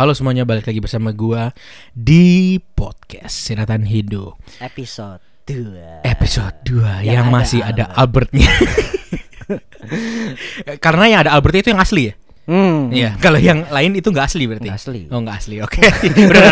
Halo semuanya, balik lagi bersama gua di podcast Siratan Hidup episode 2 episode 2 Yang yang, ada masih ada Albertnya. Karena yang ada Albert itu yang asli ya? Hmm. Iya, kalau yang lain itu nggak asli berarti. Nggak asli. Oh, nggak asli. Oke. Udah.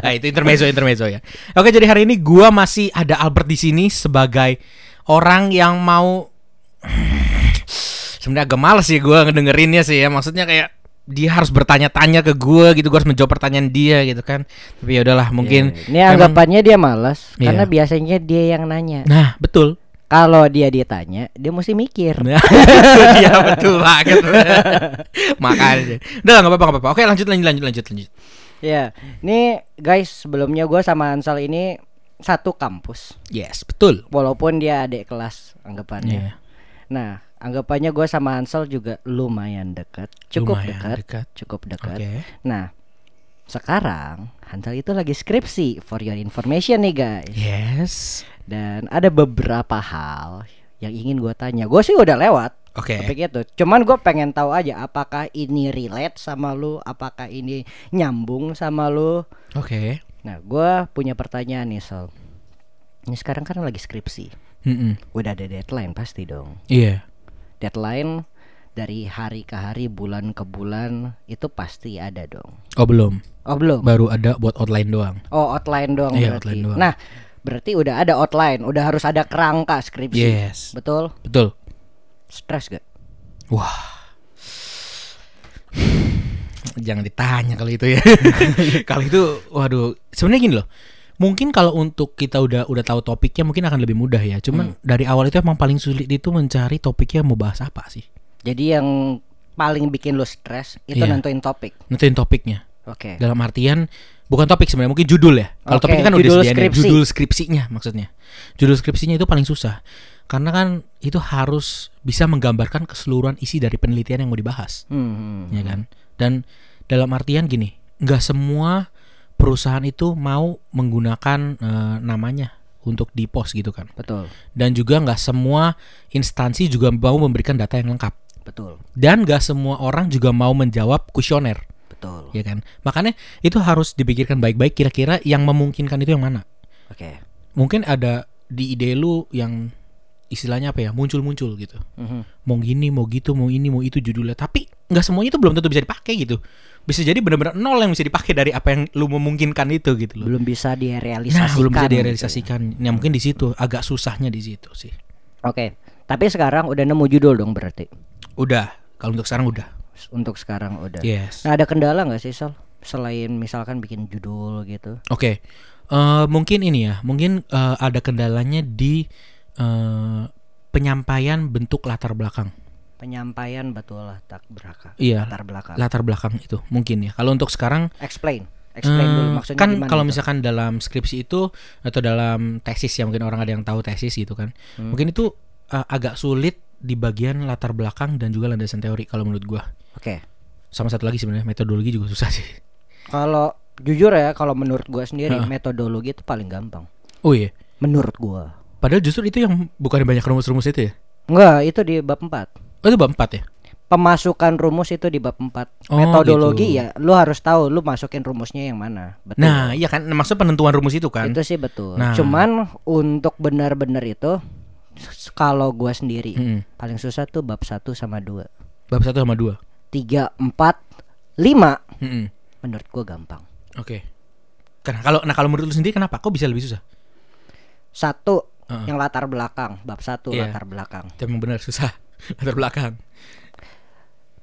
Nah, itu intermezzo intermezzo ya. Oke, jadi hari ini gua masih ada Albert di sini sebagai orang yang mau sebenarnya agak males sih gua ngedengerinnya sih ya. Maksudnya kayak dia harus bertanya-tanya ke gua gitu, gua harus menjawab pertanyaan dia gitu kan. Tapi ya udahlah, mungkin Iya, Ini memang- anggapannya dia malas Iya. karena biasanya dia yang nanya. Nah, betul. Kalau dia ditanya, dia mesti mikir. Nah, Iya betul banget. Makanya. Udah nggak apa-apa, nggak apa-apa. Oke, lanjut lanjut lanjut lanjut lanjut. Ya, ini guys sebelumnya gua sama Ansal ini satu kampus, Yes, betul. walaupun dia adik kelas anggapannya. Iya. Nah, anggapannya gua sama Ansal juga lumayan dekat, cukup Lumayan dekat, dekat. cukup dekat. Oke. Nah, sekarang Hansal itu lagi skripsi for your information nih guys. Yes. Dan ada beberapa hal yang ingin gue tanya. Gue sih udah lewat Oke. topik itu. Cuman gue pengen tahu aja apakah ini relate sama lu, apakah ini nyambung sama lu. Oke. Nah, gue punya pertanyaan nih Sol. Ini sekarang kan lagi skripsi. Mm-mm. Udah ada deadline pasti dong. Iya. Deadline dari hari ke hari, bulan ke bulan itu pasti ada dong. Oh belum. Oh belum. Baru ada buat outline doang. Oh outline doang Iya, berarti. outline doang. Nah, berarti udah ada outline, udah harus ada kerangka skripsi. Yes. Betul? Betul. Stres gak? Wah. Jangan ditanya kalau itu ya. kalau itu waduh, sebenarnya gini loh. Mungkin kalau untuk kita udah udah tahu topiknya mungkin akan lebih mudah ya. Cuman dari awal itu emang paling sulit itu mencari topiknya mau bahas apa sih. Jadi yang paling bikin lo stres itu Iya. nentuin topik. Nentuin topiknya. Oke. Dalam artian bukan topik sebenarnya mungkin judul ya. Kalau Oke, topiknya kan udah judul disediain ya. skripsi. judul skripsinya maksudnya. Judul skripsinya itu paling susah. Karena kan itu harus bisa menggambarkan keseluruhan isi dari penelitian yang mau dibahas, Hmm, hmm. ya kan? Dan dalam artian gini, nggak semua perusahaan itu mau menggunakan eh, namanya untuk di post gitu kan. Betul, Dan juga nggak semua instansi juga mau memberikan data yang lengkap. betul, Dan nggak semua orang juga mau menjawab kuesioner betul. ya kan makanya itu harus dipikirkan baik-baik kira-kira yang memungkinkan itu yang mana Oke. mungkin ada di ide lu yang istilahnya apa ya muncul-muncul gitu Mhm. mau gini mau gitu mau ini mau itu judulnya tapi nggak semuanya itu belum tentu bisa dipakai gitu bisa jadi benar-benar nol yang bisa dipakai dari apa yang lu memungkinkan itu gitu loh Belum bisa direalisasikan. nah belum bisa gitu ya. direalisasikan nah mungkin di situ agak susahnya di situ sih Oke. Tapi sekarang udah nemu judul dong berarti. udah kalau untuk sekarang udah Untuk sekarang udah. yes Nah, ada kendala nggak sih Sol? Selain misalkan bikin judul gitu. Oke, Eh, mungkin ini ya, mungkin eh, ada kendalanya di eh, penyampaian bentuk latar belakang. Penyampaian betul lah tak beraka. Iya, Latar belakang. latar belakang itu mungkin ya. Kalau untuk sekarang, Explain. Explain eh, dulu maksudnya kan kalau itu? misalkan dalam skripsi itu atau dalam tesis ya mungkin orang ada yang tahu tesis gitu kan, Hmm. mungkin itu eh, agak sulit di bagian latar belakang dan juga landasan teori kalau menurut gua. Oke. Sama satu lagi sebenarnya metodologi juga susah sih. Kalau jujur ya, kalau menurut gua sendiri Heeh. metodologi itu paling gampang. Oh iya, Menurut gua. Padahal justru itu yang bukan banyak rumus-rumus itu ya. Enggak, itu di bab 4. Oh itu bab 4 ya? Pemasukan rumus itu di bab 4. Oh, Metodologi gitu. ya, lu harus tahu lu masukin rumusnya yang mana. Betul. Nah, iya kan, maksud penentuan rumus itu kan. itu sih betul. Nah. Cuman untuk benar-benar itu kalau gua sendiri Mm-mm. paling susah tuh bab 1 sama 2. Bab 1 sama 2. 3 4 5 Mm-mm. menurut gua gampang. Oke. Karena kalau nah kalau menurut lu sendiri kenapa? Kok bisa lebih susah? Satu Heeh. yang latar belakang, bab 1 Iya. latar belakang. Emang benar susah. Latar belakang.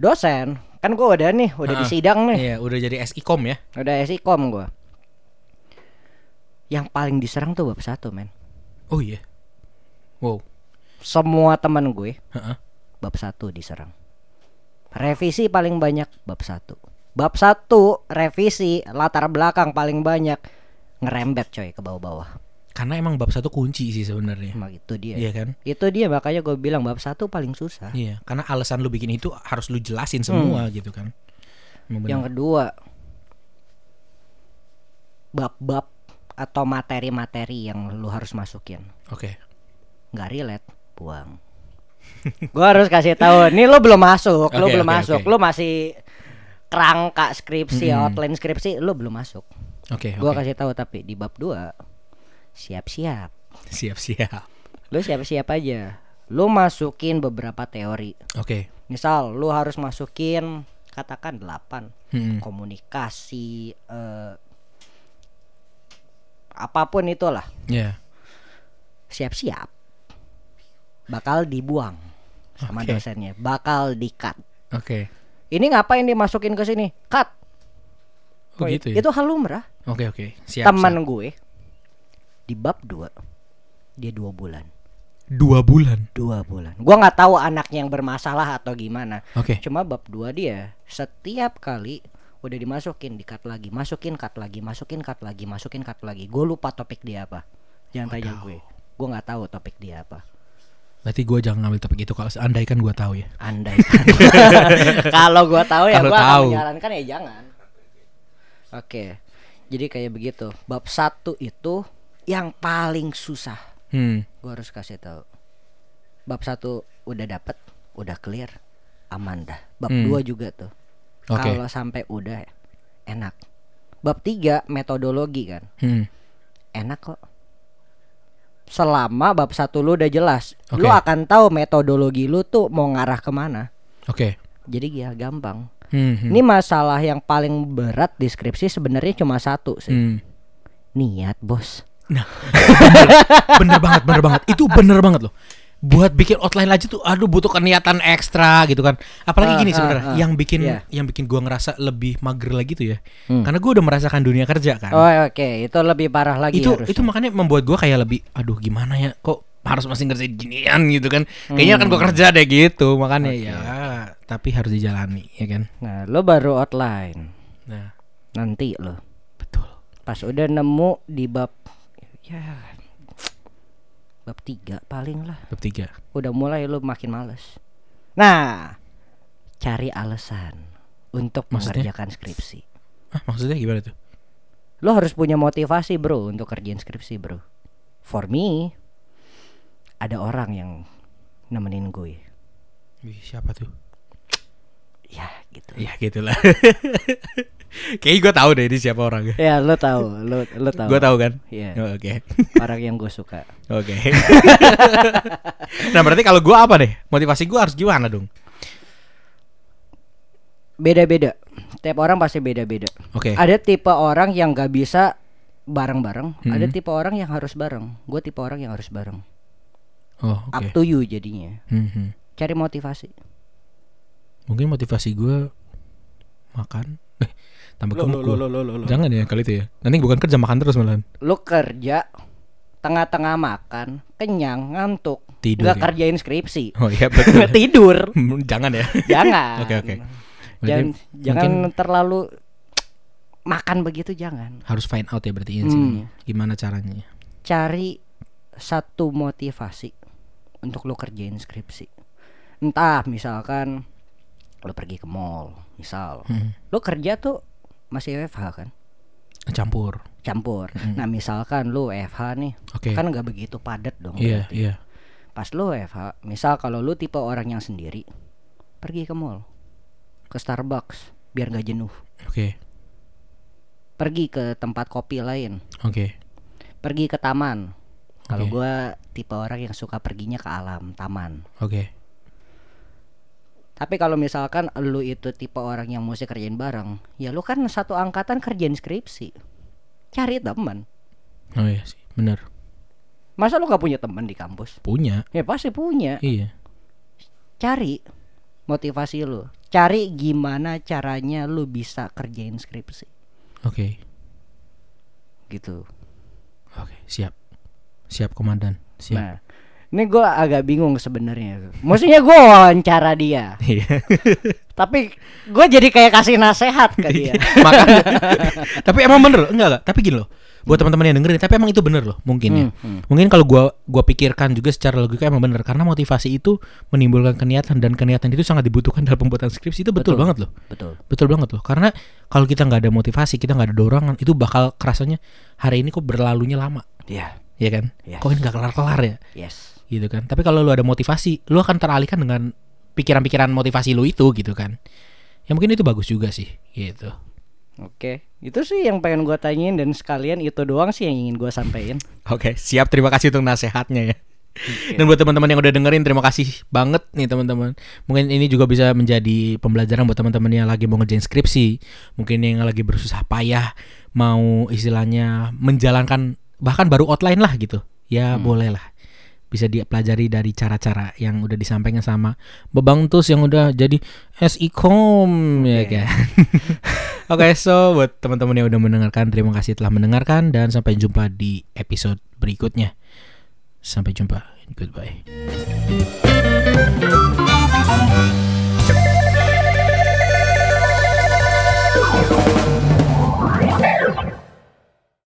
Dosen, kan gua udah nih, udah di Heeh. sidang nih. Iya, udah jadi SIKOM ya. Udah SIKOM gua. Yang paling diserang tuh bab 1, men. Oh iya. Wow. Semua teman gue Heeh. bab 1 diserang. Revisi paling banyak bab 1. Bab 1 revisi latar belakang paling banyak ngerembet coy ke bawah-bawah. Karena emang bab satu kunci sih sebenarnya. Emang itu dia. Iya kan? Itu dia makanya gue bilang bab 1 paling susah. Iya, karena alasan lu bikin itu harus lu jelasin semua gitu kan. Yang kedua bab-bab atau materi-materi yang lu harus masukin. Oke. nggak relate, buang. gua harus kasih tahu, nih lu belum masuk, lu Oke, belum oke, masuk, oke. lu masih kerangka skripsi, Mm-mm. outline skripsi lu belum masuk. Oke, Gua oke. kasih tahu tapi di bab 2 siap-siap. Siap-siap. Lu siap-siap aja. Lu masukin beberapa teori. Oke. Misal lu harus masukin katakan 8 Mm-mm. komunikasi eh, apa pun itulah. Ya. Siap-siap. Bakal dibuang sama Oke. dosennya, bakal di-cut. Oke. Ini ngapain dimasukin ke sini? Cut. Oh gitu ya. Itu hal lumrah. Oke, oke. Siap. Teman siap. gue di bab 2 dia dua bulan. dua bulan. Dua bulan. Gua nggak tahu anaknya yang bermasalah atau gimana. Oke. Cuma bab 2 dia setiap kali udah dimasukin di cut lagi, masukin cut lagi, masukin cut lagi, masukin cut lagi. Gue lupa topik dia apa. Jangan tanya gue. Gue nggak tahu topik dia apa. Berarti gue jangan ngambil topik itu kalau andaikan gue tahu ya. Andai kan. kalau gua tahu ya tahu. akan menyarankan ya jangan. Oke. Jadi kayak begitu. Bab satu itu yang paling susah. Hmm. Gua harus kasih tahu. Bab satu udah dapet, udah clear, aman dah. Bab Hmm. dua juga tuh. Oke. Kalau sampai udah enak. Bab tiga metodologi kan. Hmm. Enak kok. Selama bab satu lu udah jelas, lu Oke. akan tahu metodologi lu tuh mau ngarah ke mana. Oke. Jadi ya gampang. Hmm. hmm. Ini masalah yang paling berat di skripsi sebenarnya cuma satu sih. Hmm. Niat, Bos. Nah, bener, bener banget, bener banget. Itu bener banget loh. Buat bikin outline aja tuh, aduh butuh keniatan ekstra gitu kan. Apalagi Ah, gini ah, sebenarnya, ah. yang bikin Iya. yang bikin gua ngerasa lebih mager lagi tuh ya. Hmm. Karena gua udah merasakan dunia kerja kan. Oh, oke, itu lebih parah lagi itu harusnya. itu makanya membuat gua kayak lebih, aduh gimana ya, kok harus masih ngerjain ginian gitu kan. Kayaknya kan gua kerja deh gitu, makanya Hmm. Oke. ya. Tapi harus dijalani, ya kan. Nah, lo baru outline. Nah, Nanti lo betul. pas udah nemu di bab ya bab tiga paling lah. Bab tiga. Udah mulai lo makin males. Nah, cari alasan untuk Maksudnya? mengerjakan skripsi. Ah, maksudnya gimana tuh? Lo harus punya motivasi, Bro, untuk kerjain skripsi, Bro. For me, ada orang yang nemenin gue. Wih, siapa tuh? Ya, gitu. Ya gitulah. Kayaknya gue tahu deh ini siapa orangnya. Ya, lo tahu, lo lo tahu. Gue tahu kan. Iya, Oh, Oke. orang yang gue suka. Oke. nah berarti kalau gue apa deh? Motivasi gue harus gimana dong? Beda-beda. Tiap orang pasti beda-beda. Oke. Ada tipe orang yang gak bisa bareng-bareng, Hmm. ada tipe orang yang harus bareng. Gue tipe orang yang harus bareng. Oh oke. Up to you jadinya. Hmm, hmm. Cari motivasi. Mungkin motivasi gue makan. Tambah gemuk gua. lo, lo. Jangan ya kali itu ya. Nanti bukan kerja makan terus malahan. Lu kerja tengah-tengah makan, kenyang, ngantuk, Tidur nggak ya? kerjain skripsi, Oh iya betul. tidur. Hmm, Jangan ya. jangan. Oke, oke. Berarti Jangan, jangan mungkin terlalu makan begitu jangan. harus find out ya berarti Hmm. intinya. Gimana caranya? Cari satu motivasi untuk lo kerjain skripsi. Entah misalkan lo pergi ke mall, misal. Hmm. Lo kerja tuh masih WFH kan? Campur. Campur. Nah, misalkan lo WFH nih, Hmm. Oke. kan nggak begitu padat dong. Iya berarti. iya. Pas lo WFH, misal kalau lo tipe orang yang sendiri, pergi ke mall, ke Starbucks, biar nggak jenuh. Oke Pergi ke tempat kopi lain, oke. pergi ke taman. Kalau Oke. gua tipe orang yang suka perginya ke alam, taman. Oke. Tapi kalau misalkan lu itu tipe orang yang mesti kerjain bareng, ya lu kan satu angkatan kerjain skripsi. Cari teman. Oh iya sih, benar. Masa lu gak punya teman di kampus? Punya. Ya pasti punya. Iya. Cari motivasi lu. Cari gimana caranya lu bisa kerjain skripsi. Oke. Gitu. Oke, siap. Siap komandan. Siap. Nah, ini gua agak bingung sebenarnya. Maksudnya gua wawancara dia, Iya. tapi gua jadi kayak kasih nasehat ke dia. Makanya. tapi emang bener loh, enggak enggak. Tapi gini loh. Buat teman-teman yang dengerin, tapi emang itu bener loh, mungkin ya. Hmm, hmm. Mungkin kalau gua gua pikirkan juga secara logika emang bener karena motivasi itu menimbulkan keniatan dan keniatan itu sangat dibutuhkan dalam pembuatan skripsi itu betul, Betul. banget loh. Betul. Betul banget loh. Karena kalau kita nggak ada motivasi, kita nggak ada dorongan, itu bakal kerasanya hari ini kok berlalunya lama, Ya, ya kan? Yes. Kok ini nggak kelar-kelar ya? yes. gitu kan. Tapi kalau lu ada motivasi, lu akan teralihkan dengan pikiran-pikiran motivasi lu itu gitu kan. Ya mungkin itu bagus juga sih gitu. Oke, itu sih yang pengen gua tanyain dan sekalian itu doang sih yang ingin gua sampaikan. Oke, siap. Terima kasih untuk nasehatnya ya. Dan buat teman-teman yang udah dengerin terima kasih banget nih teman-teman. Mungkin ini juga bisa menjadi pembelajaran buat teman-teman yang lagi mau ngerjain skripsi, mungkin yang lagi bersusah payah mau istilahnya menjalankan bahkan baru outline lah gitu. Ya boleh lah. Bisa dipelajari dari cara-cara yang udah disampaikan sama Bebang Tus yang udah jadi SIKOM ya Oke. kan. Oke, so buat teman-teman yang udah mendengarkan terima kasih telah mendengarkan dan sampai jumpa di episode berikutnya. Sampai jumpa. Goodbye.